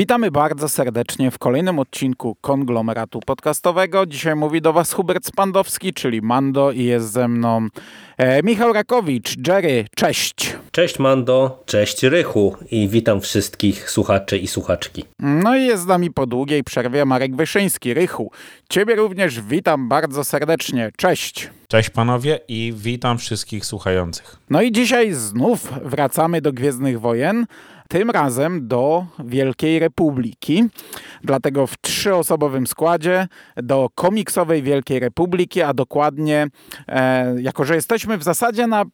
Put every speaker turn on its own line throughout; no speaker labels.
Witamy bardzo serdecznie w kolejnym odcinku konglomeratu podcastowego. Dzisiaj mówi do Was Hubert Spandowski, czyli Mando i jest ze mną e, Michał Rakowicz. Jerry, cześć.
Cześć Mando, cześć Rychu i witam wszystkich słuchaczy i słuchaczki.
No i jest z nami po długiej przerwie Marek Wyszyński. Rychu, Ciebie również witam bardzo serdecznie. Cześć.
Cześć panowie i witam wszystkich słuchających.
No i dzisiaj znów wracamy do Gwiezdnych Wojen, tym razem do Wielkiej Republiki. Dlatego w trzyosobowym składzie do komiksowej Wielkiej Republiki, a dokładnie, e, jako że jesteśmy w zasadzie na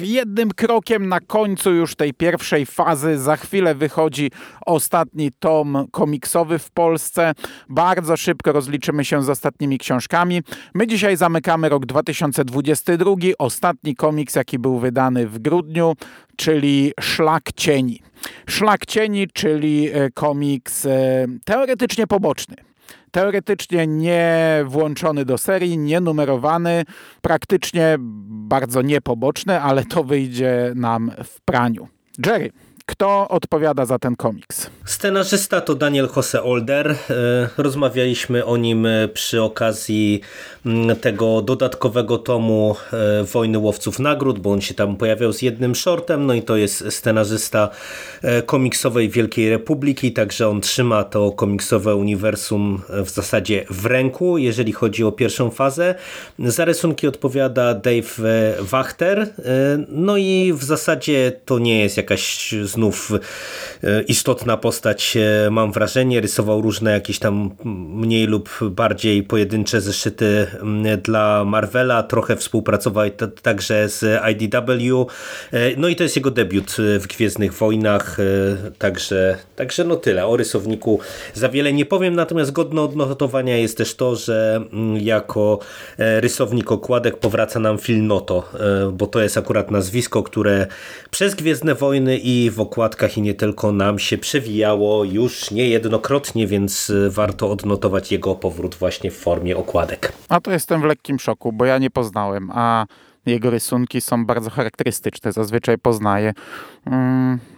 jednym krokiem na końcu już tej pierwszej fazy. Za chwilę wychodzi ostatni tom komiksowy w Polsce. Bardzo szybko rozliczymy się z ostatnimi książkami. My dzisiaj zamykamy rok 2022. Ostatni komiks, jaki był wydany w grudniu, czyli Szlak Cieni. Szlak Cieni, czyli e, komiks e, teoretycznie poboczny teoretycznie nie włączony do serii, nie numerowany, praktycznie bardzo niepoboczny, ale to wyjdzie nam w praniu. Jerry, kto odpowiada za ten komiks?
Scenarzysta to Daniel Jose Older. E, rozmawialiśmy o nim e, przy okazji mm, tego dodatkowego tomu e, Wojny Łowców Nagród, bo on się tam pojawiał z jednym shortem, no i to jest scenarzysta komiksowej Wielkiej Republiki, także on trzyma to komiksowe uniwersum w zasadzie w ręku, jeżeli chodzi o pierwszą fazę. Za rysunki odpowiada Dave Wachter, no i w zasadzie to nie jest jakaś znów istotna postać, mam wrażenie. Rysował różne jakieś tam mniej lub bardziej pojedyncze zeszyty dla Marvela, trochę współpracował także z IDW. No i to jest jego debiut w Gwiezdnych Wojnach, także, także no tyle. O rysowniku za wiele nie powiem, natomiast godne odnotowania jest też to, że jako rysownik okładek powraca nam Phil Noto, bo to jest akurat nazwisko, które przez Gwiezdne Wojny i w okładkach i nie tylko nam się przewijało już niejednokrotnie, więc warto odnotować jego powrót właśnie w formie okładek.
A to jestem w lekkim szoku, bo ja nie poznałem, a jego rysunki są bardzo charakterystyczne, zazwyczaj poznaję.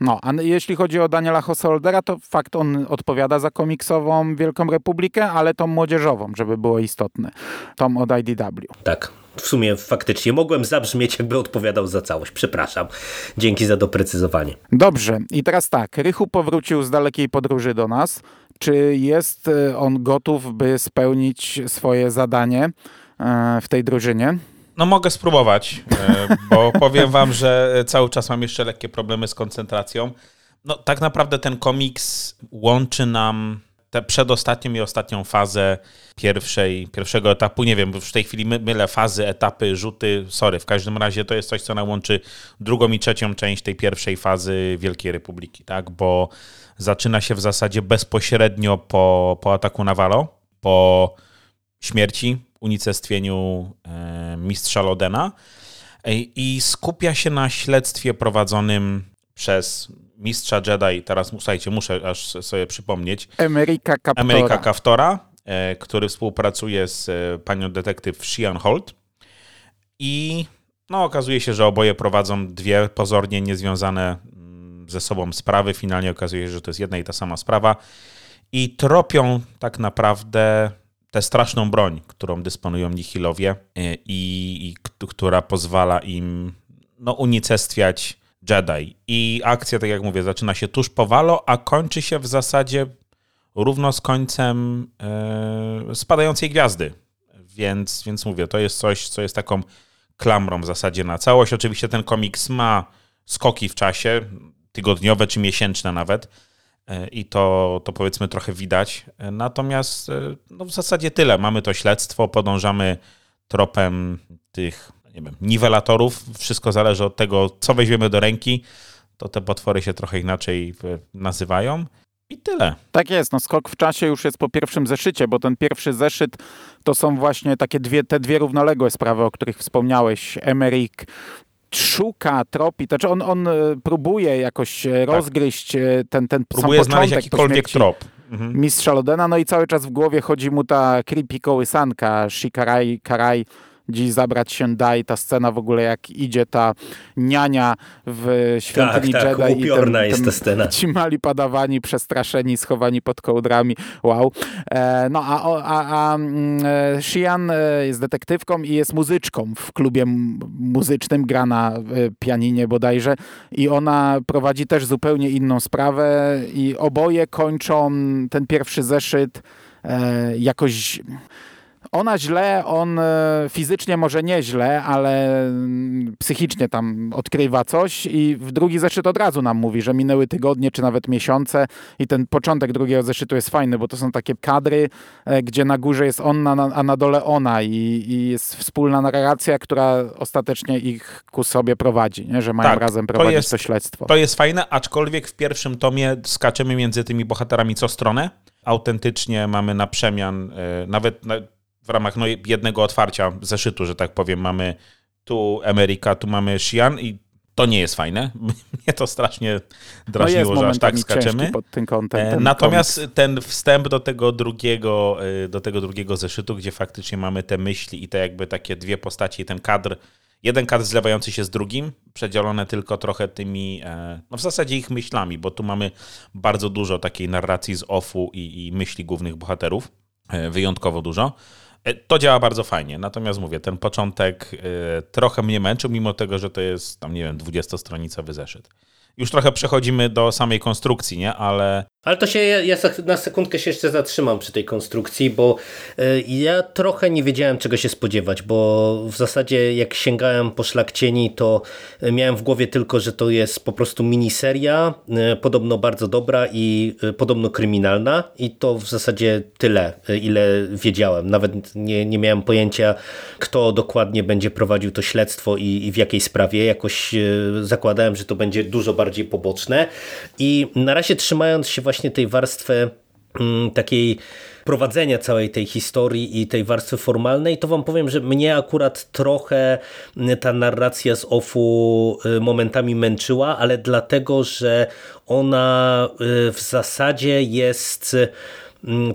No, a jeśli chodzi o Daniela Hosoldera, to fakt on odpowiada za komiksową Wielką Republikę, ale tą młodzieżową, żeby było istotne. Tom od IDW.
Tak, w sumie faktycznie mogłem zabrzmieć, jakby odpowiadał za całość. Przepraszam. Dzięki za doprecyzowanie.
Dobrze. I teraz tak. Rychu powrócił z dalekiej podróży do nas. Czy jest e, on gotów, by spełnić swoje zadanie e, w tej drużynie?
No mogę spróbować, e, bo powiem wam, że cały czas mam jeszcze lekkie problemy z koncentracją. No tak naprawdę ten komiks łączy nam tę przedostatnią i ostatnią fazę pierwszej, pierwszego etapu. Nie wiem, w tej chwili my, mylę fazy, etapy, rzuty. Sorry, w każdym razie to jest coś, co nałączy drugą i trzecią część tej pierwszej fazy Wielkiej Republiki, tak? Bo zaczyna się w zasadzie bezpośrednio po, po ataku na Walo, po śmierci, unicestwieniu e, mistrza Lodena i skupia się na śledztwie prowadzonym przez mistrza Jedi, teraz słuchajcie, muszę aż sobie przypomnieć.
Amerika Captora.
Amerika Kaftora, e, który współpracuje z e, panią detektyw Shian Holt. I no, okazuje się, że oboje prowadzą dwie pozornie niezwiązane mm, ze sobą sprawy. Finalnie okazuje się, że to jest jedna i ta sama sprawa. I tropią tak naprawdę tę straszną broń, którą dysponują Nihilowie e, i, i która pozwala im no, unicestwiać Jedi. I akcja, tak jak mówię, zaczyna się tuż po Walo, a kończy się w zasadzie równo z końcem e, spadającej gwiazdy. Więc, więc mówię, to jest coś, co jest taką klamrą w zasadzie na całość. Oczywiście ten komiks ma skoki w czasie, tygodniowe czy miesięczne nawet. E, I to, to powiedzmy trochę widać. E, natomiast no w zasadzie tyle. Mamy to śledztwo, podążamy tropem tych nie wiem, niwelatorów. Wszystko zależy od tego, co weźmiemy do ręki. To te potwory się trochę inaczej nazywają. I tyle.
Tak jest, no skok w czasie już jest po pierwszym zeszycie, bo ten pierwszy zeszyt to są właśnie takie dwie, te dwie równoległe sprawy, o których wspomniałeś. Emmerich szuka, tropi, to znaczy on, on e, próbuje jakoś tak. rozgryźć e, ten, ten
próbuje sam znaleźć jakikolwiek trop.
Mhm. Mistrza Lodena, no i cały czas w głowie chodzi mu ta creepy kołysanka Shikarai Karai, dziś zabrać się da i ta scena w ogóle jak idzie ta niania w świątyni
tak, tak,
Jedi
i ten, jest ta scena.
ci mali padawani, przestraszeni, schowani pod kołdrami, wow. E, no a, a, a mm, e, Shian e, jest detektywką i jest muzyczką w klubie muzycznym, gra na e, pianinie bodajże i ona prowadzi też zupełnie inną sprawę i oboje kończą ten pierwszy zeszyt e, jakoś ona źle, on e, fizycznie może nieźle, ale mm, psychicznie tam odkrywa coś i w drugi zeszyt od razu nam mówi, że minęły tygodnie czy nawet miesiące i ten początek drugiego zeszytu jest fajny, bo to są takie kadry, e, gdzie na górze jest on, a na dole ona i, i jest wspólna narracja, która ostatecznie ich ku sobie prowadzi, nie? że mają tak, razem prowadzić to, jest, to śledztwo.
To jest fajne, aczkolwiek w pierwszym tomie skaczemy między tymi bohaterami co stronę. Autentycznie mamy na przemian, e, nawet w ramach no, jednego otwarcia zeszytu, że tak powiem, mamy tu Ameryka, tu mamy Shian i to nie jest fajne. Mnie to strasznie drażniło, no że aż tak skaczemy.
Kątem,
e, ten Natomiast komiks. ten wstęp do tego drugiego, e, do tego drugiego zeszytu, gdzie faktycznie mamy te myśli i te jakby takie dwie postaci i ten kadr, jeden kadr zlewający się z drugim, przedzielone tylko trochę tymi, e, no w zasadzie ich myślami, bo tu mamy bardzo dużo takiej narracji z offu i, i myśli głównych bohaterów, wyjątkowo dużo. E, to działa bardzo fajnie, natomiast mówię, ten początek e, trochę mnie męczył, mimo tego, że to jest tam, nie wiem, 20-stronicowy zeszyt. Już trochę przechodzimy do samej konstrukcji, nie? Ale
ale to się, ja na sekundkę się jeszcze zatrzymam przy tej konstrukcji, bo e, ja trochę nie wiedziałem czego się spodziewać, bo w zasadzie jak sięgałem po szlakcieni, to miałem w głowie tylko, że to jest po prostu miniseria, e, podobno bardzo dobra i e, podobno kryminalna i to w zasadzie tyle, ile wiedziałem. Nawet nie, nie miałem pojęcia, kto dokładnie będzie prowadził to śledztwo i, i w jakiej sprawie. Jakoś zakładałem, że to będzie dużo bardziej poboczne i na razie trzymając się właśnie właśnie tej warstwy mm, takiej prowadzenia całej tej historii i tej warstwy formalnej, to wam powiem, że mnie akurat trochę mm, ta narracja z OFU y, momentami męczyła, ale dlatego, że ona y, w zasadzie jest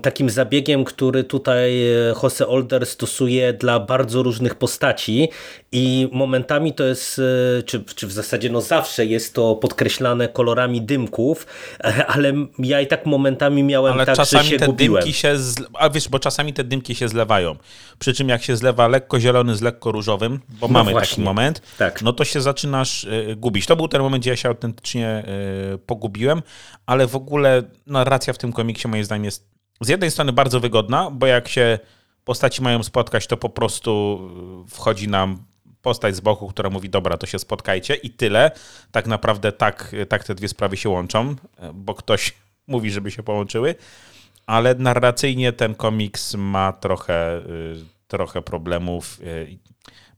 takim zabiegiem, który tutaj e, Jose Older stosuje dla bardzo różnych postaci i momentami to jest, e, czy, czy w zasadzie no zawsze jest to podkreślane kolorami dymków, e, ale ja i tak momentami miałem ale tak, czasami że się te gubiłem.
Dymki się, a wiesz, bo czasami te dymki się zlewają. Przy czym jak się zlewa lekko zielony z lekko różowym, bo no mamy właśnie. taki moment, tak. no to się zaczynasz y, gubić. To był ten moment, gdzie ja się autentycznie pogubiłem, ale w ogóle narracja w tym komiksie moim zdaniem jest z jednej strony bardzo wygodna, bo jak się postaci mają spotkać, to po prostu wchodzi nam postać z boku, która mówi, dobra, to się spotkajcie i tyle. Tak naprawdę tak, tak te dwie sprawy się łączą, bo ktoś mówi, żeby się połączyły, ale narracyjnie ten komiks ma trochę, y, trochę problemów. Y,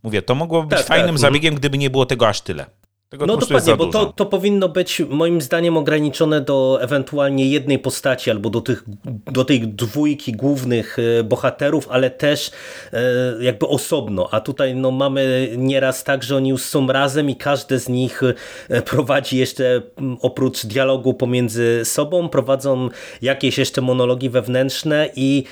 mówię, to mogłoby być tak, fajnym tak. zabiegiem, gdyby nie było tego aż tyle. Tego
no dokładnie, bo to, to powinno być moim zdaniem ograniczone do ewentualnie jednej postaci albo do, tych, do tej dwójki głównych e, bohaterów, ale też e, jakby osobno. A tutaj no, mamy nieraz tak, że oni już są razem i każdy z nich e, prowadzi jeszcze oprócz dialogu pomiędzy sobą, prowadzą jakieś jeszcze monologi wewnętrzne i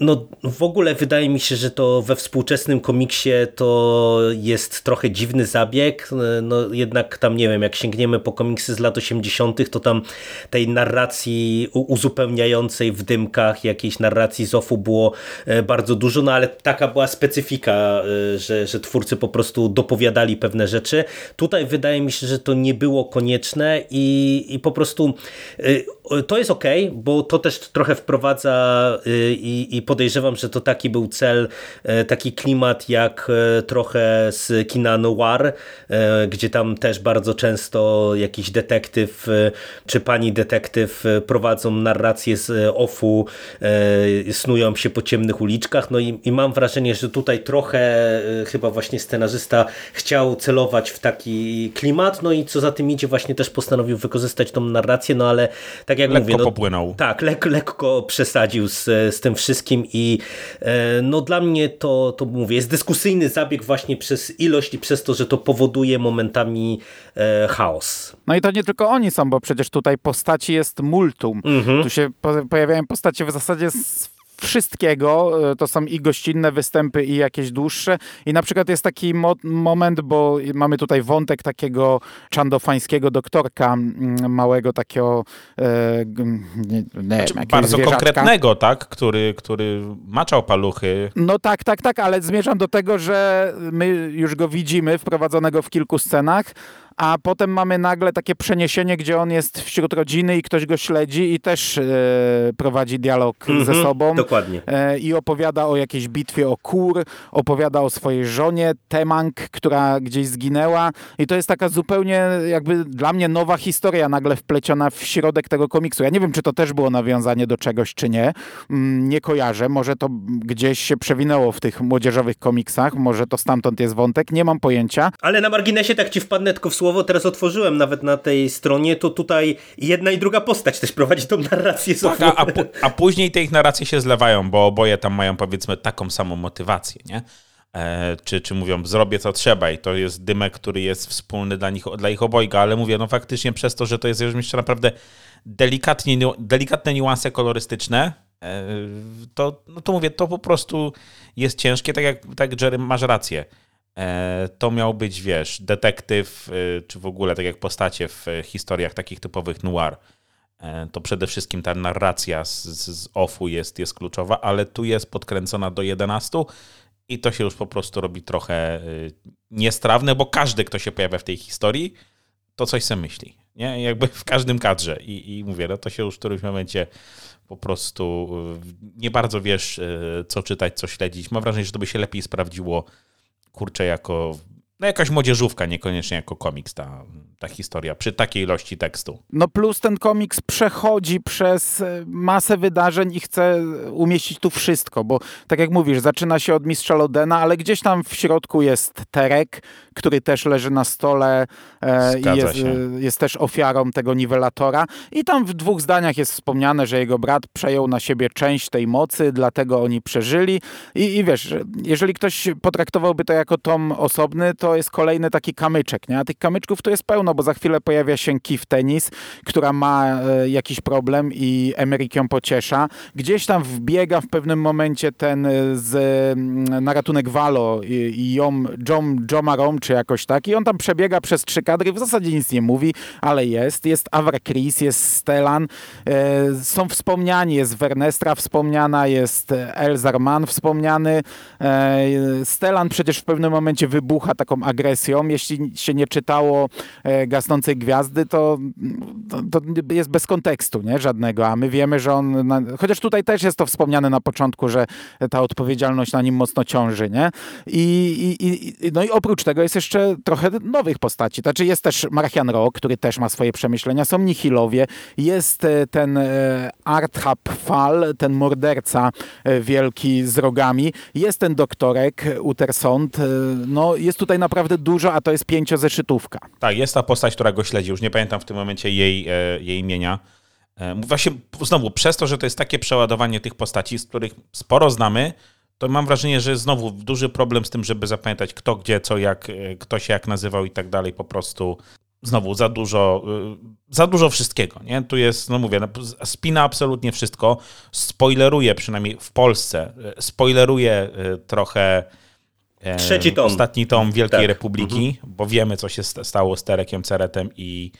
no w ogóle wydaje mi się, że to we współczesnym komiksie to jest trochę dziwny zabieg, no jednak tam nie wiem, jak sięgniemy po komiksy z lat 80 to tam tej narracji uzupełniającej w dymkach, jakiejś narracji z ofu było e, bardzo dużo, no ale taka była specyfika, e, że, że twórcy po prostu dopowiadali pewne rzeczy. Tutaj wydaje mi się, że to nie było konieczne i, i po prostu e, to jest ok, bo to też trochę wprowadza i i, i podejrzewam, że to taki był cel, taki klimat jak trochę z kina noir, gdzie tam też bardzo często jakiś detektyw czy pani detektyw prowadzą narrację z offu, snują się po ciemnych uliczkach, no i, i mam wrażenie, że tutaj trochę chyba właśnie scenarzysta chciał celować w taki klimat, no i co za tym idzie właśnie też postanowił wykorzystać tą narrację, no ale tak jak
lekko
mówię... No,
popłynął.
Tak, lek, lekko przesadził z, z tym wszystkim i e, no dla mnie to, to mówię, jest dyskusyjny zabieg właśnie przez ilość i przez to, że to powoduje momentami e, chaos.
No i to nie tylko oni są, bo przecież tutaj postaci jest multum. Mhm. Tu się pojawiają postacie w zasadzie z wszystkiego. E, to są i gościnne występy, i jakieś dłuższe. I na przykład jest taki mo moment, bo mamy tutaj wątek takiego czandofańskiego doktorka, małego takiego e,
nie, nie znaczy, wiem, Bardzo zwierzaczka. konkretnego, tak? Który, który maczał paluchy.
No tak, tak, tak, ale zmierzam do tego, że my już go widzimy wprowadzonego w kilku scenach, a potem mamy nagle takie przeniesienie, gdzie on jest wśród rodziny i ktoś go śledzi i też e, prowadzi dialog mm -hmm, ze mhm, sobą.
Dokładnie.
E, I opowiada o jakiejś bitwie o kur, opowiada o swojej żonie, Temang, która gdzieś zginęła i to jest taka zupełnie jakby dla mnie nowa historia nagle wpleciona w środek tego komiksu. Ja nie wiem, czy to też było nawiązanie do czegoś, czy nie. Mm, nie kojarzę. Może to gdzieś się przewinęło w tych młodzieżowych komiksach, może to stamtąd jest wątek, nie mam pojęcia.
Ale na marginesie tak ci wpadnę tylko w słowo, teraz otworzyłem nawet na tej stronie, to tutaj jedna i druga postać też prowadzi tą narrację.
Tak, a, a, a, później te ich narracje się zlewają, bo oboje tam mają powiedzmy taką samą motywację, nie? E, czy, czy mówią, zrobię co trzeba i to jest dymek, który jest wspólny dla, nich, dla ich obojga, ale mówię, no faktycznie przez to, że to jest już jeszcze naprawdę delikatnie, delikatne niuanse kolorystyczne, e, to, no to mówię, to po prostu jest ciężkie, tak jak tak Jerry, masz rację. E, to miał być, wiesz, detektyw, e, czy w ogóle tak jak postacie w historiach takich typowych noir. E, to przede wszystkim ta narracja z, z offu jest, jest kluczowa, ale tu jest podkręcona do 11 i to się już po prostu robi trochę niestrawne, bo każdy, kto się pojawia w tej historii, to coś sobie myśli. Nie? Jakby w każdym kadrze. I, I mówię, no to się już w którymś momencie po prostu nie bardzo wiesz, co czytać, co śledzić. Mam wrażenie, że to by się lepiej sprawdziło kurczę, jako no jakaś młodzieżówka, niekoniecznie jako komiks ta, ta historia, przy takiej ilości tekstu.
No plus ten komiks przechodzi przez e, masę wydarzeń i chce umieścić tu wszystko, bo tak jak mówisz, zaczyna się od Mistrza Lodena, ale gdzieś tam w środku jest Terek, który też leży na stole e, i jest, e, jest, też ofiarą tego niwelatora. I tam w dwóch zdaniach jest wspomniane, że jego brat przejął na siebie część tej mocy, dlatego oni przeżyli. I, i wiesz, jeżeli ktoś potraktowałby to jako tom osobny, to jest kolejny taki kamyczek, nie? A tych kamyczków to jest pełno, bo za chwilę pojawia się Kif Tennis, która ma e, jakiś problem i Emeryk ją pociesza. Gdzieś tam wbiega w pewnym momencie ten e, z mm, na ratunek Valo i Jom, Jom, Jomarom, czy jakoś tak. I on tam przebiega przez trzy kadry, w zasadzie nic nie mówi, ale jest. Jest Avra Chris, jest Stellan, e, są wspomniani, jest Wernestra wspomniana, jest Elzar Mann wspomniany. E, Stellan przecież w pewnym momencie wybucha taką agresją. Jeśli się nie czytało e, Gasnącej Gwiazdy, to, to, to, jest bez kontekstu nie? żadnego, a my wiemy, że on, na, chociaż tutaj też jest to wspomniane na początku, że ta odpowiedzialność na nim mocno ciąży, nie? I, i, i, no i oprócz tego jest jeszcze trochę nowych postaci, znaczy jest też Marchian Rock, który też ma swoje przemyślenia, są Nihilowie, jest e, ten e, Arthap Fal, ten morderca wielki z rogami, jest ten doktorek Utersond, no jest tutaj naprawdę dużo, a to jest pięciozeszytówka.
Tak, jest ta postać, która go śledzi. Już nie pamiętam w tym momencie jej, e, jej imienia. E, właśnie znowu, przez to, że to jest takie przeładowanie tych postaci, z których sporo znamy, to mam wrażenie, że znowu duży problem z tym, żeby zapamiętać kto, gdzie, co, jak, e, kto się jak nazywał i tak dalej. Po prostu znowu za dużo, za dużo wszystkiego. Nie? Tu jest, no mówię, spina absolutnie wszystko. Spoileruje, przynajmniej w Polsce, spoileruje trochę
Trzeci tom.
Ostatni tom Wielkiej tak. Republiki, mhm. bo wiemy, co się stało z Terekiem Ceretem i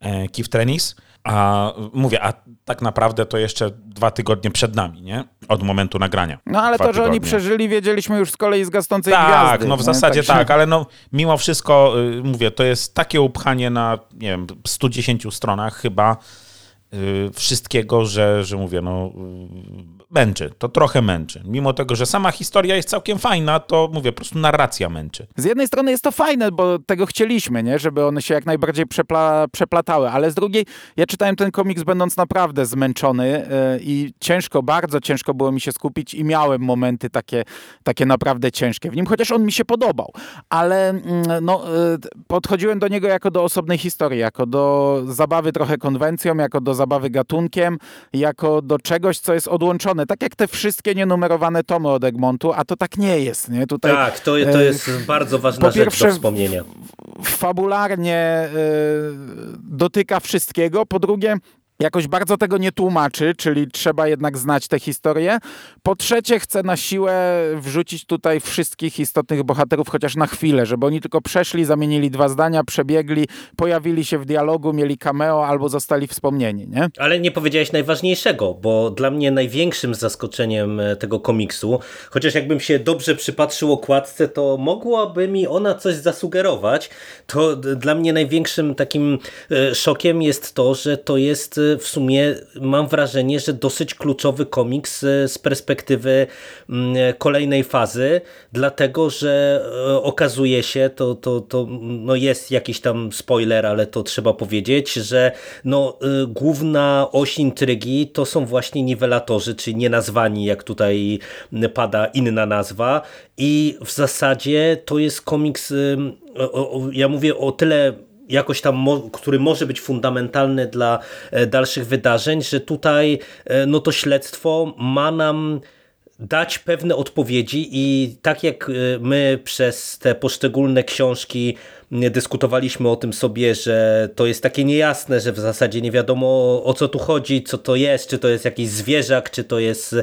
e, Kif Trenis. A mówię, a tak naprawdę to jeszcze dwa tygodnie przed nami, nie? Od momentu nagrania.
No ale
dwa
to, że tygodnie. oni przeżyli, wiedzieliśmy już z kolei z gasnącej
tak,
gwiazdy.
Tak, no w nie? zasadzie tak, tak, ale no mimo wszystko, y, mówię, to jest takie upchanie na, nie wiem, 110 stronach chyba, wszystkiego, że, że mówię, no męczy, to trochę męczy. Mimo tego, że sama historia jest całkiem fajna, to mówię, po prostu narracja męczy.
Z jednej strony jest to fajne, bo tego chcieliśmy, nie? żeby one się jak najbardziej przepla przeplatały, ale z drugiej ja czytałem ten komiks będąc naprawdę zmęczony yy, i ciężko, bardzo ciężko było mi się skupić i miałem momenty takie, takie naprawdę ciężkie w nim, chociaż on mi się podobał, ale yy, no, yy, podchodziłem do niego jako do osobnej historii, jako do zabawy trochę konwencją, jako do zabawy gatunkiem, jako do czegoś, co jest odłączone tak jak te wszystkie nienumerowane tomy od Egmontu, a to tak nie jest. Nie?
Tutaj, tak, to, to e, jest e, bardzo ważna rzecz pierwsze, do wspomnienia.
Fabularnie e, dotyka wszystkiego, po drugie jakoś bardzo tego nie tłumaczy, czyli trzeba jednak znać tę historię. Po trzecie, chcę na siłę wrzucić tutaj wszystkich istotnych bohaterów, chociaż na chwilę, żeby oni tylko przeszli, zamienili dwa zdania, przebiegli, pojawili się w dialogu, mieli cameo albo zostali wspomnieni, nie?
Ale nie powiedziałeś najważniejszego, bo dla mnie największym zaskoczeniem e, tego komiksu, chociaż jakbym się dobrze przypatrzył okładce, to mogłaby mi ona coś zasugerować, to dla mnie największym takim e, szokiem jest to, że to jest w sumie mam wrażenie, że dosyć kluczowy komiks e, z perspektywy mm, kolejnej fazy, dlatego że e, okazuje się, to, to, to no jest jakiś tam spoiler, ale to trzeba powiedzieć, że no, główna oś intrygi to są właśnie niwelatorzy, czyli nienazwani, jak tutaj pada inna nazwa. I w zasadzie to jest komiks, ja mówię o tyle jakoś tam, który może być fundamentalny dla e, dalszych wydarzeń, że tutaj e, no to śledztwo ma nam dać pewne odpowiedzi i tak jak e, my przez te poszczególne książki dyskutowaliśmy o tym sobie, że to jest takie niejasne, że w zasadzie nie wiadomo o co tu chodzi, co to jest, czy to jest jakiś zwierzak, czy to jest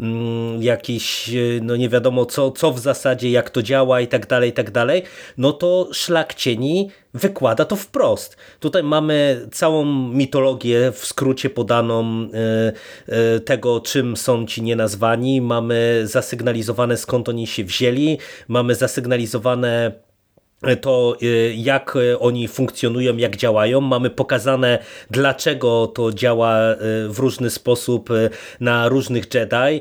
mm, jakiś, no nie wiadomo co, co w zasadzie, jak to działa i tak dalej, i tak dalej, no to Szlak Cieni wykłada to wprost. Tutaj mamy całą mitologię w skrócie podaną y, y, tego, czym są ci nienazwani, mamy zasygnalizowane skąd oni się wzięli, mamy zasygnalizowane to y, jak y, oni funkcjonują, jak działają. Mamy pokazane, dlaczego to działa y, w różny sposób na różnych Jedi.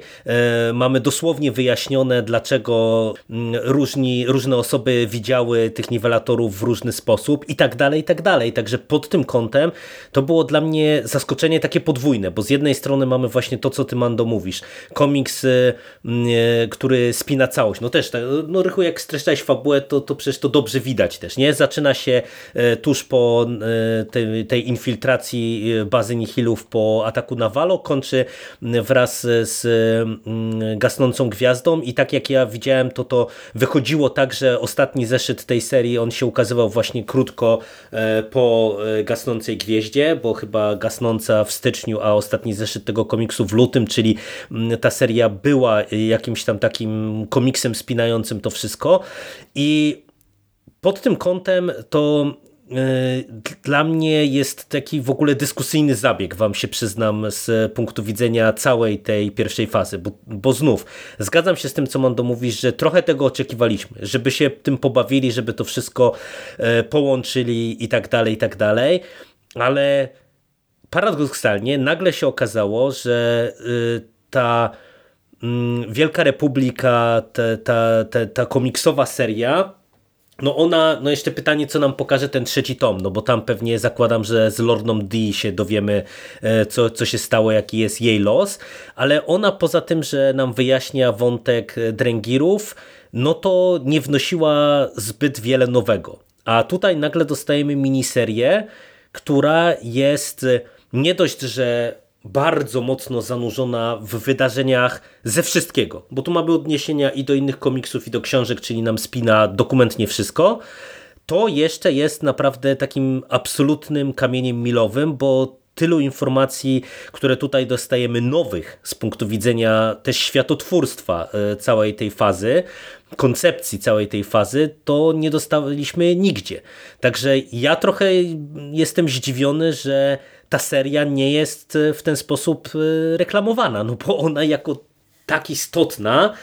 Mamy dosłownie wyjaśnione, dlaczego mm, różni, różne osoby widziały tych niwelatorów w różny sposób i tak dalej, i tak dalej. Także pod tym kątem to było dla mnie zaskoczenie takie podwójne, bo z jednej strony mamy właśnie to, co ty Mando mówisz. Komiks, który spina całość. No też, tak, no Rychu, jak streszczałeś fabułę, to, to przecież to dobrze dobrze widać też, nie? Zaczyna się e, tuż po e, tej, infiltracji e, bazy Nihilów po ataku na Walo, kończy wraz z gasnącą gwiazdą i tak jak ja widziałem, to to wychodziło tak, że ostatni zeszyt tej serii, on się ukazywał właśnie krótko po gasnącej gwieździe, bo chyba gasnąca w styczniu, a ostatni zeszyt tego komiksu w lutym, czyli ta seria była jakimś tam takim komiksem spinającym to wszystko i pod tym kątem to e, dla mnie jest taki w ogóle dyskusyjny zabieg, wam się przyznam, z punktu widzenia całej tej pierwszej fazy, bo, bo znów zgadzam się z tym, co Mando mówisz, że trochę tego oczekiwaliśmy, żeby się tym pobawili, żeby to wszystko e, połączyli i tak dalej, i tak dalej, ale paradoksalnie nagle się okazało, że y, ta mm, Wielka Republika, ta, ta, ta, ta komiksowa seria no ona, no jeszcze pytanie, co nam pokaże ten trzeci tom, no bo tam pewnie zakładam, że z Lordną D się dowiemy, e, co, co się stało, jaki jest jej los, ale ona poza tym, że nam wyjaśnia wątek Drengirów, no to nie wnosiła zbyt wiele nowego. A tutaj nagle dostajemy miniserię, która jest nie dość, że bardzo mocno zanurzona w wydarzeniach ze wszystkiego, bo tu mamy odniesienia i do innych komiksów, i do książek, czyli nam spina dokumentnie wszystko. To jeszcze jest naprawdę takim absolutnym kamieniem milowym, bo tylu informacji, które tutaj dostajemy nowych z punktu widzenia też światotwórstwa e, całej tej fazy, koncepcji całej tej fazy, to nie dostaliśmy nigdzie. Także ja trochę jestem zdziwiony, że ta seria nie jest e, w ten sposób e, reklamowana, no bo ona jako tak istotna,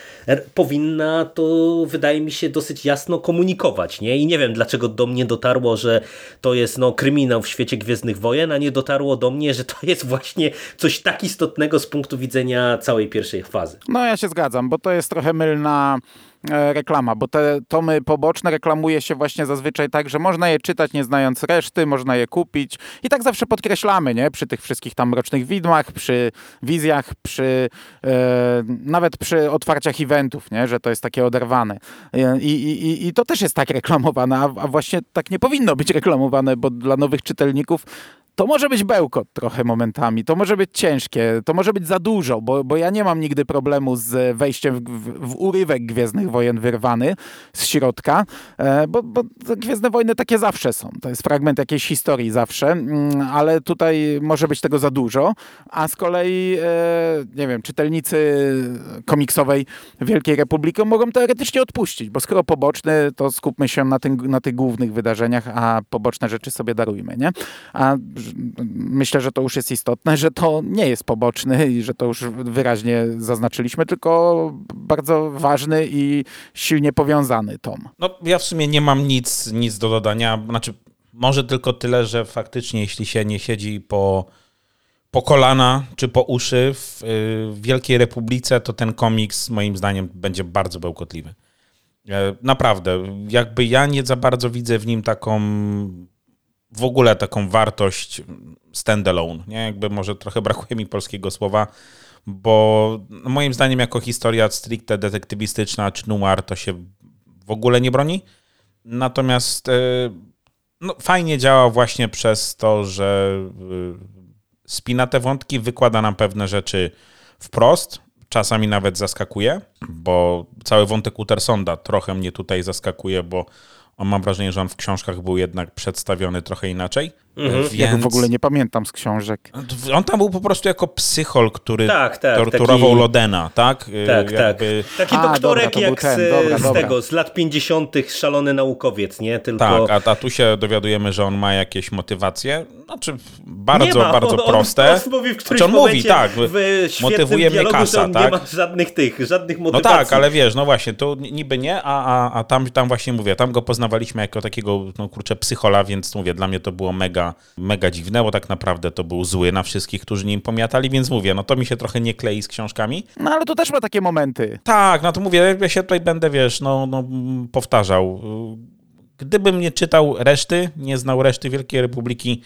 powinna to, wydaje mi się, dosyć jasno komunikować. Nie? I nie wiem, dlaczego do mnie dotarło, że to jest no, kryminał w świecie Gwiezdnych Wojen, a nie dotarło do mnie, że to jest właśnie coś tak istotnego z punktu widzenia całej pierwszej fazy.
No ja się zgadzam, bo to jest trochę mylna E, reklama, bo te tomy poboczne reklamuje się właśnie zazwyczaj tak, że można je czytać nie znając reszty, można je kupić i tak zawsze podkreślamy, nie? Przy tych wszystkich tam mrocznych widmach, przy wizjach, przy e, nawet przy otwarciach eventów, nie? Że to jest takie oderwane. E, I, i, i to też jest tak reklamowane, a, a właśnie tak nie powinno być reklamowane, bo dla nowych czytelników to może być bełkot trochę momentami, to może być ciężkie, to może być za dużo, bo, bo ja nie mam nigdy problemu z wejściem w, w, w urywek Gwiezdnych Wojen wyrwany z środka, e, bo, bo Gwiezdne Wojny takie zawsze są. To jest fragment jakiejś historii zawsze, mm, ale tutaj może być tego za dużo, a z kolei, e, nie wiem, czytelnicy komiksowej Wielkiej Republiki mogą teoretycznie odpuścić, bo skoro poboczny, to skupmy się na, tym, na tych głównych wydarzeniach, a poboczne rzeczy sobie darujmy, nie? A myślę, że to już jest istotne, że to nie jest poboczny i że to już wyraźnie zaznaczyliśmy, tylko bardzo ważny i silnie powiązany tom.
No ja w sumie nie mam nic, nic do dodania, znaczy może tylko tyle, że faktycznie jeśli się nie siedzi po, po kolana czy po uszy w, w Wielkiej Republice, to ten komiks moim zdaniem będzie bardzo bełkotliwy. E, naprawdę, jakby ja nie za bardzo widzę w nim taką w ogóle taką wartość standalone. Nie? Jakby może trochę brakuje mi polskiego słowa, bo moim zdaniem jako historia stricte detektywistyczna czy noir to się w ogóle nie broni. Natomiast e, no, fajnie działa właśnie przez to, że e, spina te wątki, wykłada nam pewne rzeczy wprost, czasami nawet zaskakuje, bo cały wątek Utersonda trochę mnie tutaj zaskakuje, bo on mam wrażenie, że on w książkach był jednak przedstawiony trochę inaczej.
Mhm. Więc... Ja go w ogóle nie pamiętam z książek.
On tam był po prostu jako psychol, który tak, tak, torturował taki... Lodena, tak?
Y, tak, Jakby... tak. Taki A, doktorek dobra, jak ten, z, dobra, z dobra. tego, z lat 50. szalony naukowiec, nie?
Tylko... Tak, a, a tu się dowiadujemy, że on ma jakieś motywacje, znaczy bardzo, ma. bardzo on, proste. On
mówi w którymś znaczy on mówi, tak, w motywuje mnie kasa, tak? nie ma żadnych tych, żadnych motywacji.
No tak, ale wiesz, no właśnie, tu niby nie, a, a, a tam, tam właśnie mówię, tam go poznawaliśmy jako takiego, no kurczę, psychola, więc mówię, dla mnie to było mega mega, dziwne, bo tak naprawdę to był zły na wszystkich, którzy nim pomiatali, więc mówię, no to mi się trochę nie klei z książkami.
No ale to też ma takie momenty.
Tak, no to mówię, ja się tutaj będę, wiesz, no, no powtarzał. Gdybym nie czytał reszty, nie znał reszty Wielkiej Republiki,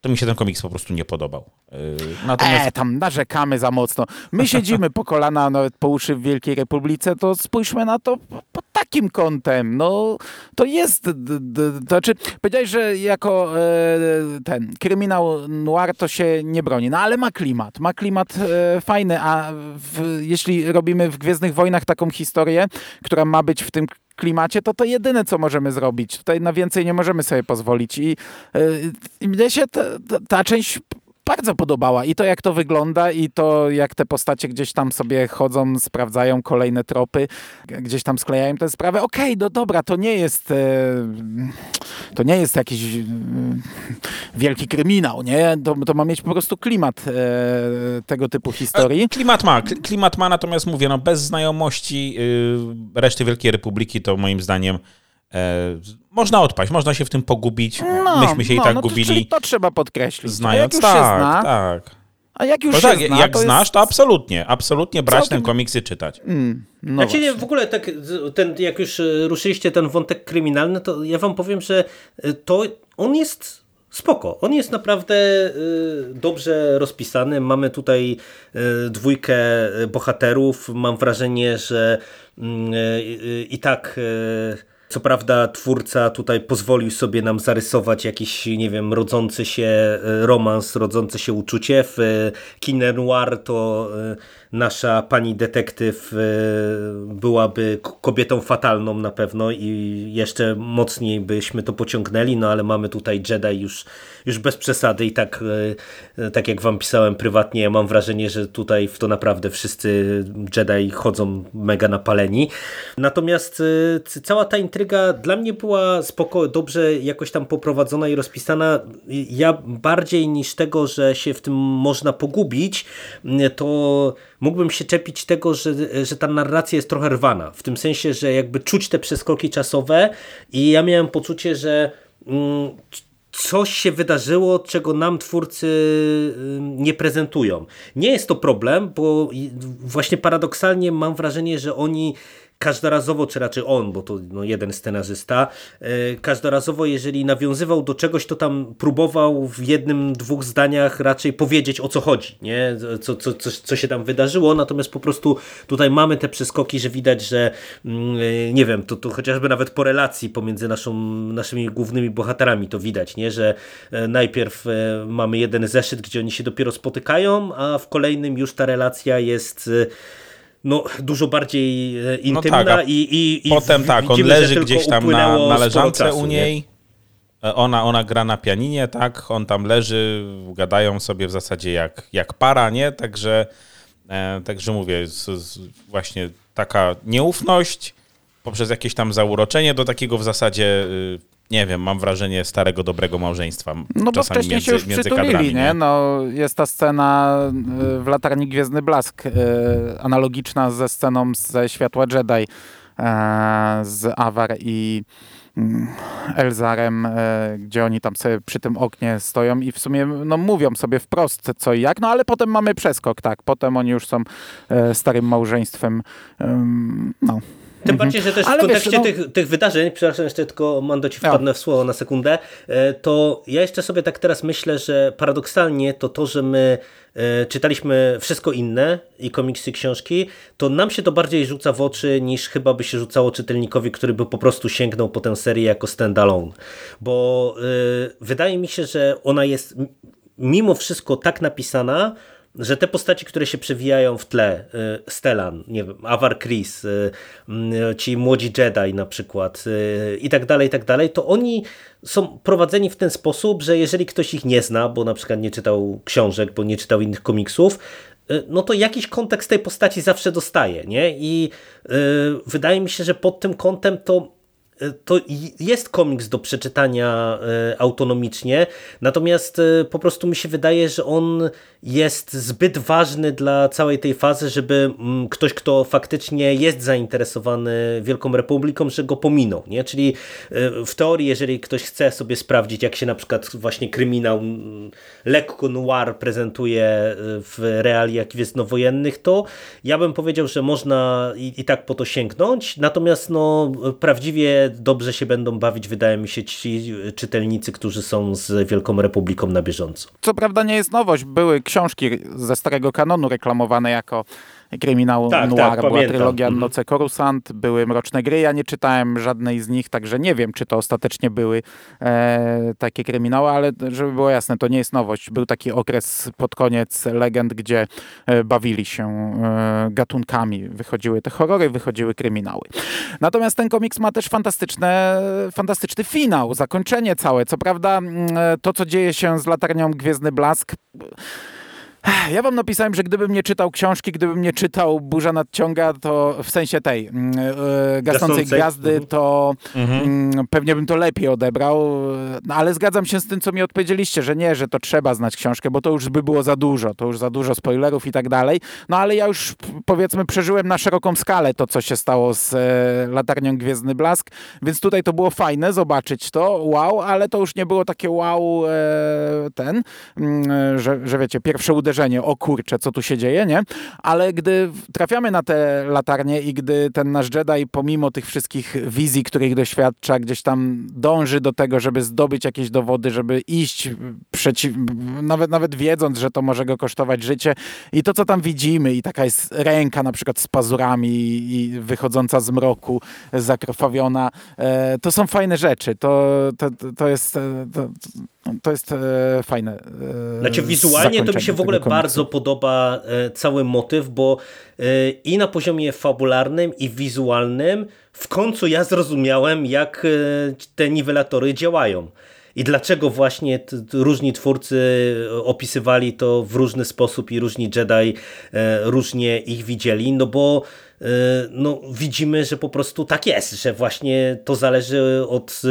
to mi się ten komiks po prostu nie podobał.
Yy, natomiast... E, tam narzekamy za mocno. My siedzimy po kolana, nawet po uszy w Wielkiej Republice, to spójrzmy na to pod takim kątem. No, to jest, to znaczy, powiedziałeś, że jako e, ten kryminał noir to się nie broni, no ale ma klimat, ma klimat e, fajny, a w, jeśli robimy w Gwiezdnych Wojnach taką historię, która ma być w tym klimacie, to to jedyne, co możemy zrobić. Tutaj na więcej nie możemy sobie pozwolić. I, yy, i mnie się ta, ta, ta część bardzo podobała. I to, jak to wygląda, i to, jak te postacie gdzieś tam sobie chodzą, sprawdzają kolejne tropy, gdzieś tam sklejają tę sprawę. Okej, okay, no dobra, to nie jest e, to nie jest jakiś e, wielki kryminał, nie? To, to ma mieć po prostu klimat e, tego typu historii.
Klimat ma, klimat ma, natomiast mówię, no bez znajomości y, reszty Wielkiej Republiki, to moim zdaniem można odpaść, można się w tym pogubić. No, Myśmy się no, i tak no, gubili. Czyli
to trzeba podkreślić.
Znając, tak, zna, tak.
A jak już no tak, zna,
jak
to
znasz,
jest...
to absolutnie, absolutnie brać ten komiksy czytać. Mm,
no znaczy, nie, w ogóle tak, ten, jak już e, ruszyliście ten wątek kryminalny, to ja wam powiem, że e, to on jest spoko. On jest naprawdę dobrze rozpisany. Mamy tutaj dwójkę bohaterów. Mam wrażenie, że mm, i tak co prawda twórca tutaj pozwolił sobie nam zarysować jakiś, nie wiem, rodzący się e, romans, rodzące się uczucie. W e, Kine Noir to e, nasza pani detektyw byłaby kobietą fatalną na pewno i jeszcze mocniej byśmy to pociągnęli, no ale mamy tutaj Jedi już, już bez przesady i tak, tak jak wam pisałem prywatnie, mam wrażenie, że tutaj w to naprawdę wszyscy Jedi chodzą mega napaleni. Natomiast cała ta intryga dla mnie była spoko, dobrze jakoś tam poprowadzona i rozpisana. Ja bardziej niż tego, że się w tym można pogubić, to mógłbym się czepić tego, że, że ta narracja jest trochę rwana, w tym sensie, że jakby czuć te przeskoki czasowe i ja miałem poczucie, że mm, coś się wydarzyło, czego nam twórcy nie prezentują. Nie jest to problem, bo właśnie paradoksalnie mam wrażenie, że oni każdorazowo, czy raczej on, bo to no, jeden scenarzysta, e, każdorazowo, jeżeli nawiązywał do czegoś, to tam próbował w jednym, dwóch zdaniach raczej powiedzieć o co chodzi, nie? Co, co, co, co się tam wydarzyło, natomiast po prostu tutaj mamy te przeskoki, że widać, że mm, e, nie wiem, to, to chociażby nawet po relacji pomiędzy naszą, naszymi głównymi bohaterami to widać, nie? Że e, najpierw mamy jeden zeszyt, gdzie oni się dopiero spotykają, a w kolejnym już ta relacja jest no, dużo bardziej e, intymna no tak, i, i,
i Potem tak, on leży gdzieś tam na, na leżance czasu, u niej. Nie? Ona, ona gra na pianinie, tak? On tam leży, gadają sobie w zasadzie jak, jak para, nie? Także, e, także mówię, z, z właśnie taka nieufność poprzez jakieś tam zauroczenie do takiego w zasadzie y, nie wiem, mam wrażenie starego, dobrego małżeństwa.
No bo wcześniej między, się już przytulili, kadrami, nie? No, jest ta scena y, w Latarni Gwiezdny Blask, y, analogiczna ze sceną ze Światła Jedi e, z Avar i mm, Elzarem, gdzie oni tam sobie przy tym oknie stoją i w sumie no, mówią sobie wprost co i jak, no ale potem mamy przeskok, tak, potem oni już są starym małżeństwem, no.
Tym mhm. bardziej, że też w Ale kontekście wiesz, no... tych, tych wydarzeń, przepraszam, jeszcze tylko Mando ci wpadnę w słowo na sekundę, e, to ja jeszcze sobie tak teraz myślę, że paradoksalnie to to, że my e, czytaliśmy wszystko inne i komiksy, książki, to nam się to bardziej rzuca w oczy niż chyba by się rzucało czytelnikowi, który by po prostu sięgnął po tę serię jako standalone. Bo yy, wydaje mi się, że ona jest mimo wszystko tak napisana, że te postaci, które się przewijają w tle, y, Stellan, nie wiem, Avar Chris, y, y, ci młodzi Jedi na przykład i tak dalej, i tak dalej, to oni są prowadzeni w ten sposób, że jeżeli ktoś ich nie zna, bo na przykład nie czytał książek, bo nie czytał innych komiksów, no to jakiś kontekst tej postaci zawsze dostaje, nie? I wydaje mi się, że pod tym kątem to to jest komiks do przeczytania e, autonomicznie, natomiast e, po prostu mi się wydaje, że on jest zbyt ważny dla całej tej fazy, żeby mm, ktoś, kto faktycznie jest zainteresowany Wielką Republiką, że go pominął. Nie? Czyli e, w teorii, jeżeli ktoś chce sobie sprawdzić, jak się na przykład właśnie kryminał mm, lekko noir prezentuje w realiach gwiezdnowojennych, to ja bym powiedział, że można i, i tak po to sięgnąć, natomiast no, prawdziwie dobrze się będą bawić, wydaje mi się, ci czytelnicy, którzy są z Wielką Republiką na bieżąco.
Co prawda nie jest nowość, były książki ze starego kanonu reklamowane jako kryminał tak, noir, tak, była pamiętam. trylogia mm. Noce Korusant, były Mroczne Gry, ja nie czytałem żadnej z nich, także nie wiem, czy to ostatecznie były e, takie kryminały, ale żeby było jasne, to nie jest nowość. Był taki okres pod koniec legend, gdzie e, bawili się e, gatunkami. Wychodziły te horrory, wychodziły kryminały. Natomiast ten komiks ma też fantastyczne, fantastyczny finał, zakończenie całe. Co prawda mm, e, to, co dzieje się z Latarnią Gwiezdny Blask ja wam napisałem, że gdybym nie czytał książki, gdybym nie czytał Burza Nadciąga, to w sensie tej yy, gasnącej gwiazdy, mhm. to mhm. Yy, pewnie bym to lepiej odebrał, no, ale zgadzam się z tym, co mi odpowiedzieliście, że nie, że to trzeba znać książkę, bo to już by było za dużo, to już za dużo spoilerów i tak dalej. No ale ja już powiedzmy przeżyłem na szeroką skalę to, co się stało z e, Latarnią Gwiezdny Blask, więc tutaj to było fajne zobaczyć to, wow, ale to już nie było takie wow e, ten, mm, że, że wiecie, pierwsze uderzenie uderzenie, o kurczę, co tu się dzieje, nie? Ale gdy trafiamy na te latarnie i gdy ten nasz Jedi, pomimo tych wszystkich wizji, których doświadcza, gdzieś tam dąży do tego, żeby zdobyć jakieś dowody, żeby iść przeciw, nawet, nawet wiedząc, że to może go kosztować życie i to, co tam widzimy i taka jest ręka na przykład z pazurami i wychodząca z mroku, zakrwawiona, e, to są fajne rzeczy. To, to, to jest... E, to, to jest e, fajne.
E, znaczy wizualnie to mi się w ogóle bardzo podoba e, cały motyw, bo e, i na poziomie fabularnym i wizualnym w końcu ja zrozumiałem jak e, te niwelatory działają. I dlaczego właśnie różni twórcy opisywali to w różny sposób i różni Jedi e, różnie ich widzieli, no bo E, no, widzimy, że po prostu tak jest, że właśnie to zależy od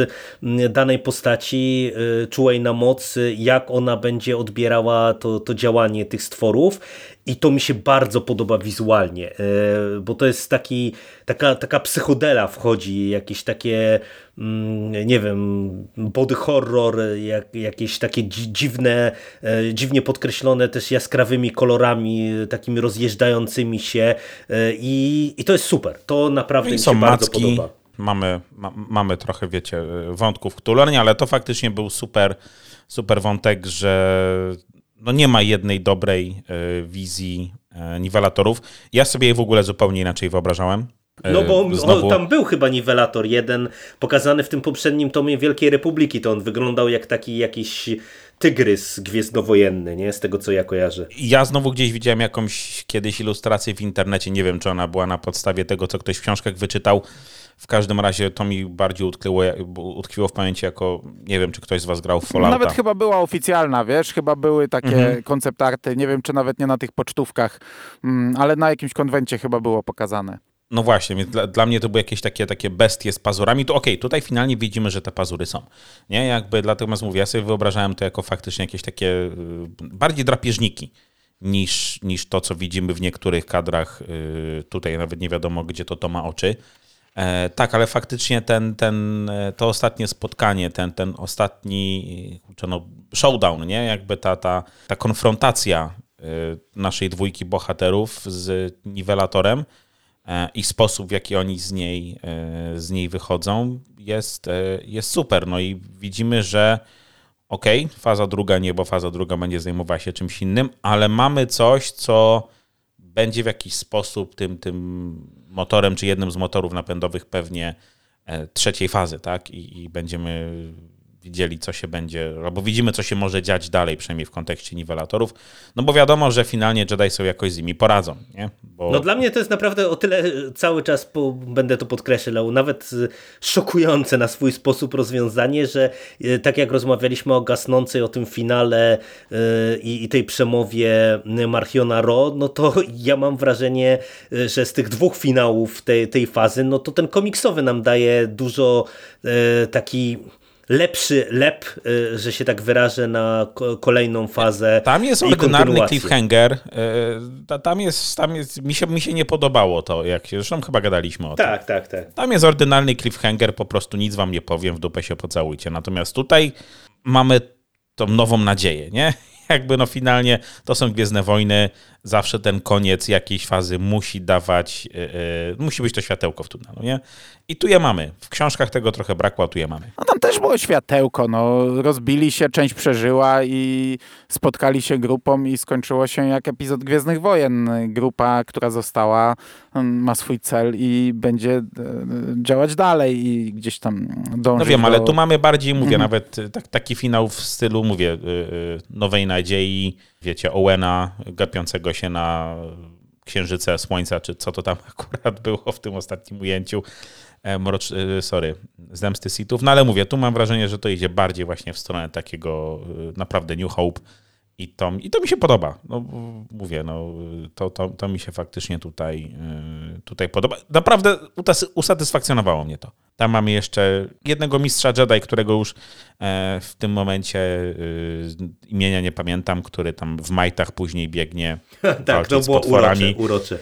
danej postaci e, czułej na moc, jak ona będzie odbierała to, to działanie tych stworów i to mi się bardzo podoba wizualnie, bo to jest taki, taka, taka psychodela wchodzi, jakieś takie mm, nie wiem, body horror, jak, jakieś takie dziwne, dziwnie podkreślone też jaskrawymi kolorami, takimi rozjeżdżającymi się i, i to jest super. To naprawdę no mi się bardzo podoba
mamy, ma, mamy trochę, wiecie, wątków Cthulhu, ale to faktycznie był super, super wątek, że no nie ma jednej dobrej y, wizji y, niwelatorów. Ja sobie je w ogóle zupełnie inaczej wyobrażałem.
Y, no bo Znowu... o, tam był chyba niwelator jeden pokazany w tym poprzednim tomie Wielkiej Republiki, to on wyglądał jak taki jakiś tygrys gwiezdnowojenny, nie? Z tego, co ja kojarzę.
Ja znowu gdzieś widziałem jakąś kiedyś ilustrację w internecie, nie wiem, czy ona była na podstawie tego, co ktoś w książkach wyczytał, w każdym razie to mi bardziej utkwiło, utkwiło w pamięci jako, nie wiem, czy ktoś z was grał w Fallouta.
Nawet chyba była oficjalna, wiesz, chyba były takie mhm. konceptarty, nie wiem, czy nawet nie na tych pocztówkach, mm, ale na jakimś konwencie chyba było pokazane.
No właśnie, więc dla, dla, mnie to były jakieś takie, takie bestie z pazurami. To okej, okay, tutaj finalnie widzimy, że te pazury są. Nie, jakby dlatego mówię, ja sobie wyobrażałem to jako faktycznie jakieś takie y, bardziej drapieżniki niż, niż to, co widzimy w niektórych kadrach. Y, tutaj nawet nie wiadomo, gdzie to to ma oczy. E, tak, ale faktycznie ten, ten, e, to ostatnie spotkanie, ten, ten ostatni no, showdown, nie? jakby ta, ta, ta konfrontacja e, naszej dwójki bohaterów z niwelatorem i sposób, w jaki oni z niej, z niej wychodzą, jest, jest super. No i widzimy, że okej, okay, faza druga nie, bo faza druga będzie zajmowała się czymś innym, ale mamy coś, co będzie w jakiś sposób tym, tym motorem, czy jednym z motorów napędowych pewnie e, trzeciej fazy, tak? I, i będziemy widzieli, co się będzie, albo widzimy, co się może dziać dalej, przynajmniej w kontekście niwelatorów, no bo wiadomo, że finalnie Jedi sobie jakoś z nimi poradzą, nie? Bo...
No dla mnie to jest naprawdę o tyle cały czas, po, będę to podkreślał, nawet szokujące na swój sposób rozwiązanie, że e, tak jak rozmawialiśmy o gasnącej, o tym finale yy, i tej przemowie Marchiona Ro, no to ja mam wrażenie, że z tych dwóch finałów tej, tej fazy, no to ten komiksowy nam daje dużo taki lepszy lep, y, że się tak wyrażę, na kolejną fazę.
Tam jest ordynarny cliffhanger. Y, tam jest, tam jest mi, się, mi się nie podobało to, jak zresztą chyba gadaliśmy o
tym. Tak, tak, tak.
Tam jest ordynarny cliffhanger, po prostu nic wam nie powiem, w dupę się pocałujcie. Natomiast tutaj mamy tą nową nadzieję, nie? Jakby no finalnie to są Gwiezdne Wojny, zawsze ten koniec jakiejś fazy musi dawać, yy, musi być to światełko w tunelu, nie? I tu je mamy. W książkach tego trochę brakło, a tu je mamy.
No tam też było światełko, no. Rozbili się, część przeżyła i spotkali się grupą i skończyło się jak epizod Gwiezdnych Wojen. Grupa, która została, mm, ma swój cel i będzie e, działać dalej i gdzieś tam dążyć
No wiem,
do...
ale tu mamy bardziej, mówię, mhm. nawet tak, taki finał w stylu, mówię, Nowej Nadziei, wiecie, Owena gapiącego się na księżyce słońca, czy co to tam akurat było w tym ostatnim ujęciu. E, mrocz, e, sorry, zemsty Sithów. No ale mówię, tu mam wrażenie, że to idzie bardziej właśnie w stronę takiego e, naprawdę New Hope i to, i to mi się podoba. No, mówię, no, to, to, to mi się faktycznie tutaj, tutaj podoba. Naprawdę usatysfakcjonowało mnie to. Tam mamy jeszcze jednego mistrza Jedi, którego już e, w tym momencie e, imienia nie pamiętam, który tam w majtach później biegnie
tak, to było urocze, urocze.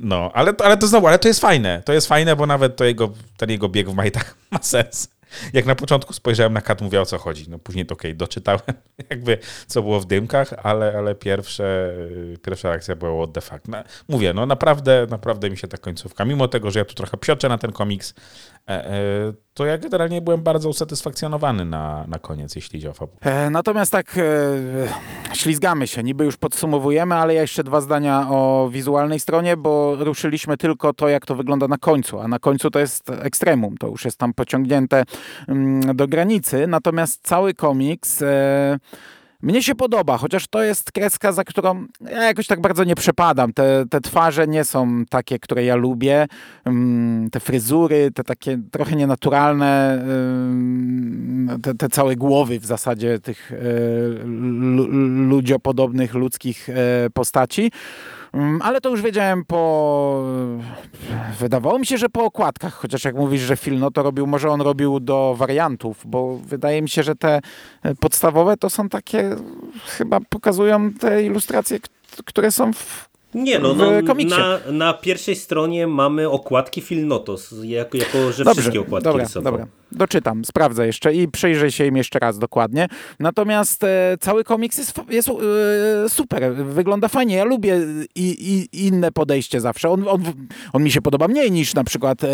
No, ale, ale to znowu, ale to jest fajne. To jest fajne, bo nawet to jego, ten jego bieg w majtach ma sens jak na początku spojrzałem na kat, mówię o co chodzi. No później to okej, okay, doczytałem jakby co było w dymkach, ale, ale pierwsze, pierwsza reakcja była what the fuck. No, mówię, no naprawdę, naprawdę mi się ta końcówka, mimo tego, że ja tu trochę psioczę na ten komiks, to ja generalnie byłem bardzo usatysfakcjonowany na, na koniec, jeśli idzie o fabułę.
E, natomiast tak e, ślizgamy się, niby już podsumowujemy, ale ja jeszcze dwa zdania o wizualnej stronie, bo ruszyliśmy tylko to, jak to wygląda na końcu, a na końcu to jest ekstremum, to już jest tam pociągnięte mm, do granicy, natomiast cały komiks... E, mnie się podoba, chociaż to jest kreska, za którą ja jakoś tak bardzo nie przepadam. Te, te twarze nie są takie, które ja lubię. Mm, te fryzury, te takie trochę nienaturalne, te, te całe głowy w zasadzie tych e, ludziopodobnych ludzkich e, postaci. Mm, ale to już wiedziałem po... Wydawało mi się, że po okładkach, chociaż jak mówisz, że film, no to robił, może on robił do wariantów, bo wydaje mi się, że te podstawowe to są takie, chyba pokazują te ilustracje, które są w
nie, no, no. Na, na pierwszej stronie mamy okładki Phil Notos, jako, jako że
Dobrze,
wszystkie okładki
dobra,
rysował.
dobra. Doczytam, sprawdzę jeszcze i przyjrzę się im jeszcze raz dokładnie. Natomiast e, cały komiks jest, jest e, super, wygląda fajnie. Ja lubię i, i inne podejście zawsze. On, on, on, mi się podoba mniej niż na przykład e,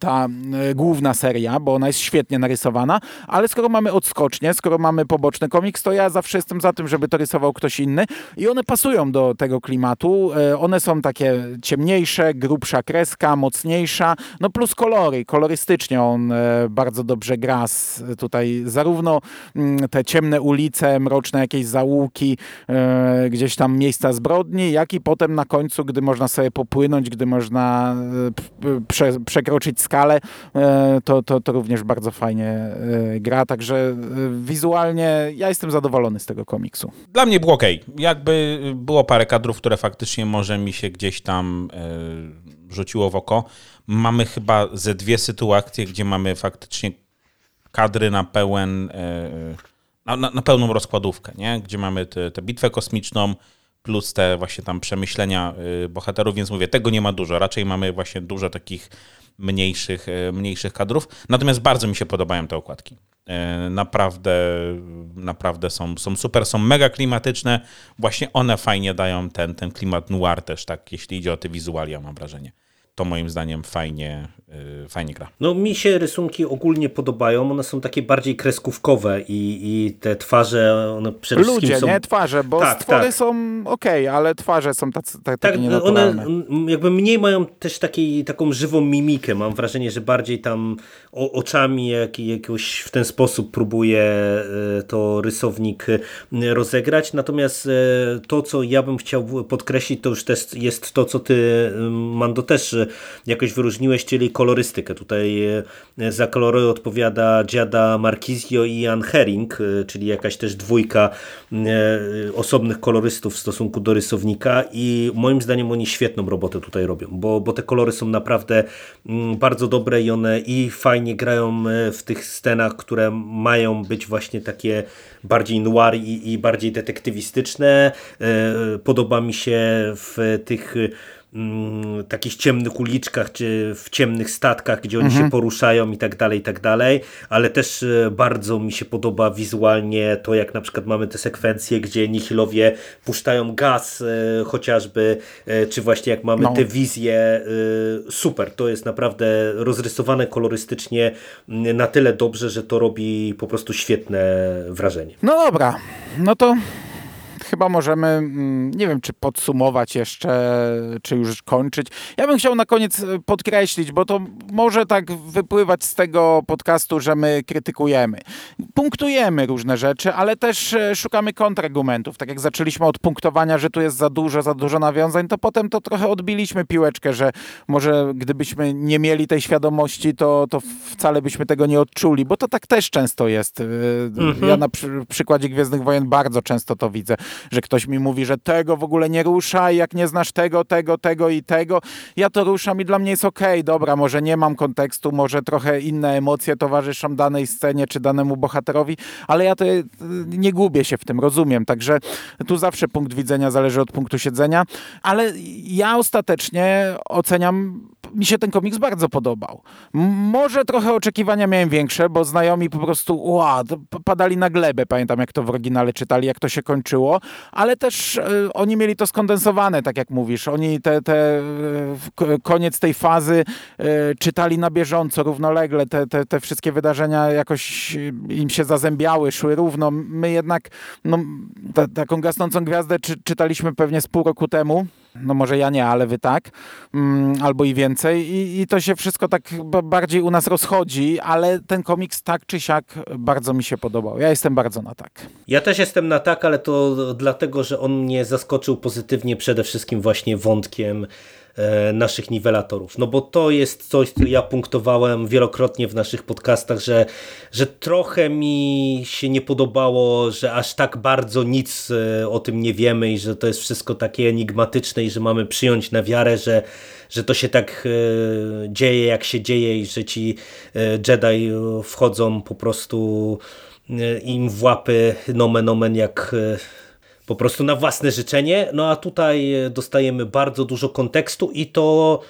ta e, główna seria, bo ona jest świetnie narysowana, ale skoro mamy odskocznie, skoro mamy poboczny komiks, to ja zawsze jestem za tym, żeby to rysował ktoś inny i one pasują do tego klimatu. E, one są takie ciemniejsze, grubsza kreska, mocniejsza, no plus kolory, kolorystycznie on e, bardzo dobrze gra z, tutaj zarówno mm, te ciemne ulice, mroczne jakieś zaułki, e, gdzieś tam miejsca zbrodni, jak i potem na końcu, gdy można sobie popłynąć, gdy można e, prze, przekroczyć skalę, e, to, to, to również bardzo fajnie gra, także wizualnie ja jestem zadowolony z tego komiksu.
Dla mnie było ok. Jakby było parę kadrów, które faktycznie może mi się gdzieś tam rzuciło w oko. Mamy chyba ze dwie sytuacje, gdzie mamy faktycznie kadry na pełen, e, na, na, na pełną rozkładówkę, nie? gdzie mamy tę bitwę kosmiczną, plus te właśnie tam przemyślenia e, bohaterów, więc mówię, tego nie ma dużo. Raczej mamy właśnie dużo takich mniejszych, mniejszych kadrów. Natomiast bardzo mi się podobają te okładki. Naprawdę, naprawdę są, są super, są mega klimatyczne. Właśnie one fajnie dają ten, ten klimat noir też, tak, jeśli idzie o te wizualia, mam wrażenie to moim zdaniem fajnie, fajnie gra.
No mi się rysunki ogólnie podobają, one są takie bardziej kreskówkowe i, i te twarze, one przede
Ludzie,
wszystkim są...
nie? Twarze, bo tak, stwory tak. są ok, ale twarze są tacy, tak, takie tak,
one jakby mniej mają też takiej, taką żywą mimikę, mam wrażenie, że bardziej tam o, oczami jak, jakoś w ten sposób próbuje e, to rysownik e, rozegrać, natomiast e, to, co ja bym chciał podkreślić, to już też jest to, co ty, Mando, też jakoś wyróżniłeś, czyli kolorystykę. Tutaj e, za kolory odpowiada Giada Marquisio i Ian Herring, e, czyli jakaś też dwójka e, osobnych kolorystów w stosunku do rysownika i moim zdaniem oni świetną robotę tutaj robią, bo, bo te kolory są naprawdę mm, bardzo dobre i one i fajnie grają w tych scenach, które mają być właśnie takie bardziej noir i, i bardziej detektywistyczne. Podoba mi się w tych Mm, takich ciemnych uliczkach, czy w ciemnych statkach, gdzie oni mhm. się poruszają i tak dalej, i tak dalej, ale też e, bardzo mi się podoba wizualnie to, jak na przykład mamy te sekwencje, gdzie Nihilowie puszczają gaz e, chociażby, e, czy właśnie jak mamy no. te wizje, super, to jest naprawdę rozrysowane kolorystycznie mm, na tyle dobrze, że to robi po prostu świetne wrażenie.
No dobra, no to chyba możemy, mm, nie wiem, czy podsumować jeszcze, czy już kończyć. Ja bym chciał na koniec e, podkreślić, bo to może tak wypływać z tego podcastu, że my krytykujemy. Punktujemy różne rzeczy, ale też e, szukamy kontrargumentów. Tak jak zaczęliśmy od punktowania, że tu jest za dużo, za dużo nawiązań, to potem to trochę odbiliśmy piłeczkę, że może gdybyśmy nie mieli tej świadomości, to, to wcale byśmy tego nie odczuli, bo to tak też często jest. E, mhm. Ja na przy, przykładzie Gwiezdnych Wojen bardzo często to widzę że ktoś mi mówi, że tego w ogóle nie ruszaj, jak nie znasz tego, tego, tego i tego. Ja to ruszam i dla mnie jest okej, okay, dobra, może nie mam kontekstu, może trochę inne emocje towarzyszą danej scenie czy danemu bohaterowi, ale ja to e, nie gubię się w tym, rozumiem. Także tu zawsze punkt widzenia zależy od punktu siedzenia, ale ja ostatecznie oceniam, mi się ten komiks bardzo podobał. Może trochę oczekiwania miałem większe, bo znajomi po prostu ła, padali na glebę, pamiętam jak to w oryginale czytali, jak to się kończyło, ale też e, oni mieli to skondensowane, tak jak mówisz. Oni te, te e, koniec tej fazy e, czytali na bieżąco, równolegle. Te, te, te wszystkie wydarzenia jakoś im się zazębiały, szły równo. My jednak no, ta, taką gasnącą gwiazdę czy, czytaliśmy pewnie z pół roku temu. No może ja nie, ale wy tak. Mm, albo i więcej. I, I to się wszystko tak bardziej u nas rozchodzi, ale ten komiks tak czy siak bardzo mi się podobał. Ja jestem bardzo na tak.
Ja też jestem na tak, ale to dlatego, że on mnie zaskoczył pozytywnie przede wszystkim właśnie wątkiem naszych niwelatorów. No bo to jest coś, co ja punktowałem wielokrotnie w naszych podcastach, że, że trochę mi się nie podobało, że aż tak bardzo nic e, o tym nie wiemy i że to jest wszystko takie enigmatyczne i że mamy przyjąć na wiarę, że, że to się tak e, dzieje, jak się dzieje i że ci Jedi wchodzą po prostu im w łapy nomen omen jak po prostu na własne życzenie, no a tutaj e, dostajemy bardzo dużo kontekstu i to,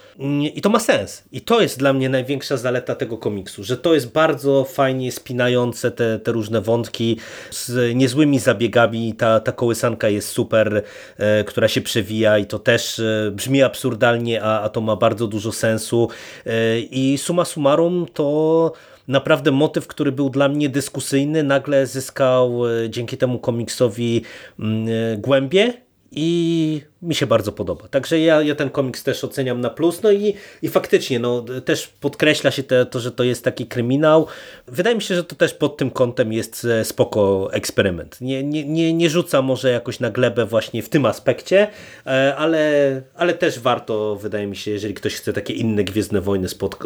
i to ma sens. I to jest dla mnie największa zaleta tego komiksu, że to jest bardzo fajnie spinające te, te różne wątki z niezłymi zabiegami. Ta, ta kołysanka jest super, e, która się przewija i to też e, brzmi absurdalnie, a, a to ma bardzo dużo sensu. E, I summa summarum to naprawdę motyw, który był dla mnie dyskusyjny, nagle zyskał e, dzięki temu komiksowi mm, e, głębie i mi się bardzo podoba. Także ja, ja ten komiks też oceniam na plus. No i, i faktycznie, no, też podkreśla się te, to, że to jest taki kryminał. Wydaje mi się, że to też pod tym kątem jest e, spoko eksperyment. Nie, nie, nie, nie rzuca może jakoś na glebę właśnie w tym aspekcie, e, ale, ale też warto, wydaje mi się, jeżeli ktoś chce takie inne Gwiezdne Wojny spod,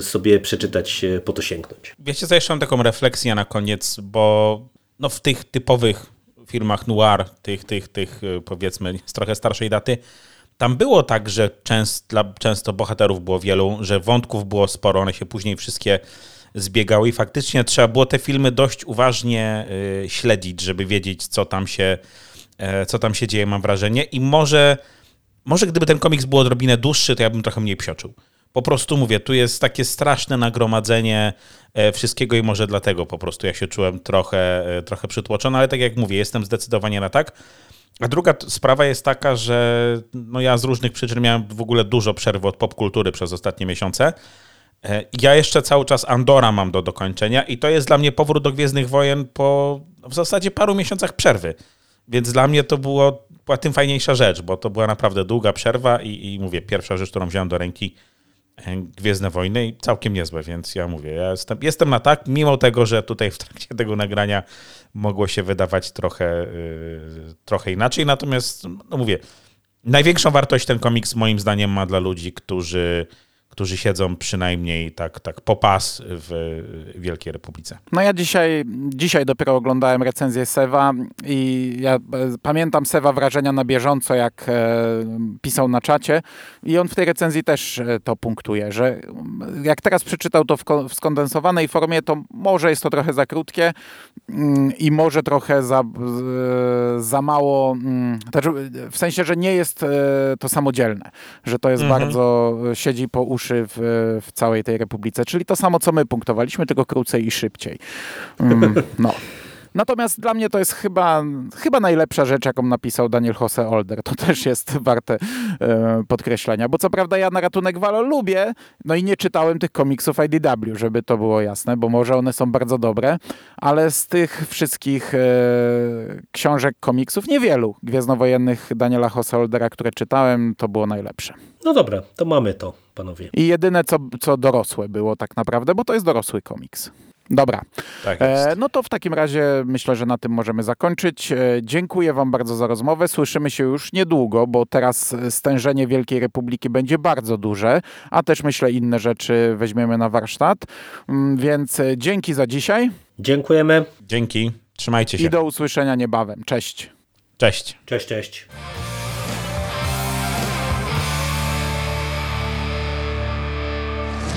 sobie przeczytać, e, po to sięgnąć.
Wiecie co, jeszcze mam taką refleksję na koniec, bo no w tych typowych filmach noir, tych, tych, tych y, powiedzmy z trochę starszej daty, tam było tak, że częst, dla, często bohaterów było wielu, że wątków było sporo, one się później wszystkie zbiegały i faktycznie trzeba było te filmy dość uważnie y, śledzić, żeby wiedzieć, co tam się, e, co tam się dzieje, mam wrażenie. I może, może gdyby ten komiks był odrobinę dłuższy, to ja bym trochę mniej psioczył. Po prostu mówię, tu jest takie straszne nagromadzenie e, wszystkiego i może dlatego po prostu ja się czułem trochę, e, trochę przytłoczony, ale tak jak mówię, jestem zdecydowanie na tak. A druga sprawa jest taka, że no ja z różnych przyczyn miałem w ogóle dużo przerwy od popkultury przez ostatnie miesiące. E, Ja jeszcze cały czas Andora mam do dokończenia i to jest dla mnie powrót do Gwiezdnych Wojen po w zasadzie paru miesiącach przerwy. Więc dla mnie to było, była tym fajniejsza rzecz, bo to była naprawdę długa przerwa i, i mówię, pierwsza rzecz, którą wziąłem do ręki, Gwiezdne Wojny i całkiem niezłe, więc ja mówię, ja jestem, jestem na tak, mimo tego, że tutaj w trakcie tego nagrania mogło się wydawać trochę, yy, trochę inaczej, natomiast, no mówię, największą wartość ten komiks moim zdaniem ma dla ludzi, którzy, którzy siedzą przynajmniej tak, tak po pas w Wielkiej Republice.
No ja dzisiaj, dzisiaj dopiero oglądałem recenzję Sewa i ja e, pamiętam Sewa wrażenia na bieżąco, jak e, pisał na czacie i on w tej recenzji też e, to punktuje, że jak teraz przeczytał to w, ko- w skondensowanej formie, to może jest to trochę za krótkie mm, i może trochę za, za mało, mm, znaczy, w sensie, że nie jest to samodzielne, że to jest
Mhm.
bardzo, siedzi po uszy w, w całej tej republice, czyli to samo, co my punktowaliśmy, tylko krócej i szybciej. Mm, no. Natomiast dla mnie to jest chyba, chyba najlepsza rzecz, jaką napisał Daniel Jose Older. To też jest warte e, podkreślenia, bo co prawda ja na ratunek Walo lubię, no i nie czytałem tych komiksów IDW, żeby to było jasne, bo może one są bardzo dobre, ale z tych wszystkich e, książek, komiksów, niewielu gwiezdnowojennych Daniela Jose Oldera, które czytałem, to było najlepsze.
No dobra, to mamy to, panowie.
I jedyne, co, co dorosłe było tak naprawdę, bo to jest dorosły komiks. Dobra,
Tak
e, no to w takim razie myślę, że na tym możemy zakończyć. E, dziękuję Wam bardzo za rozmowę. Słyszymy się już niedługo, bo teraz stężenie Wielkiej Republiki będzie bardzo duże, a też myślę inne rzeczy weźmiemy na warsztat. Mm, Więc e, dzięki za dzisiaj
Dziękujemy.
Dzięki, trzymajcie się.
i do usłyszenia niebawem. Cześć.
Cześć.
Cześć, cześć.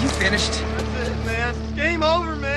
You finished?
That's it, man. Game over, man.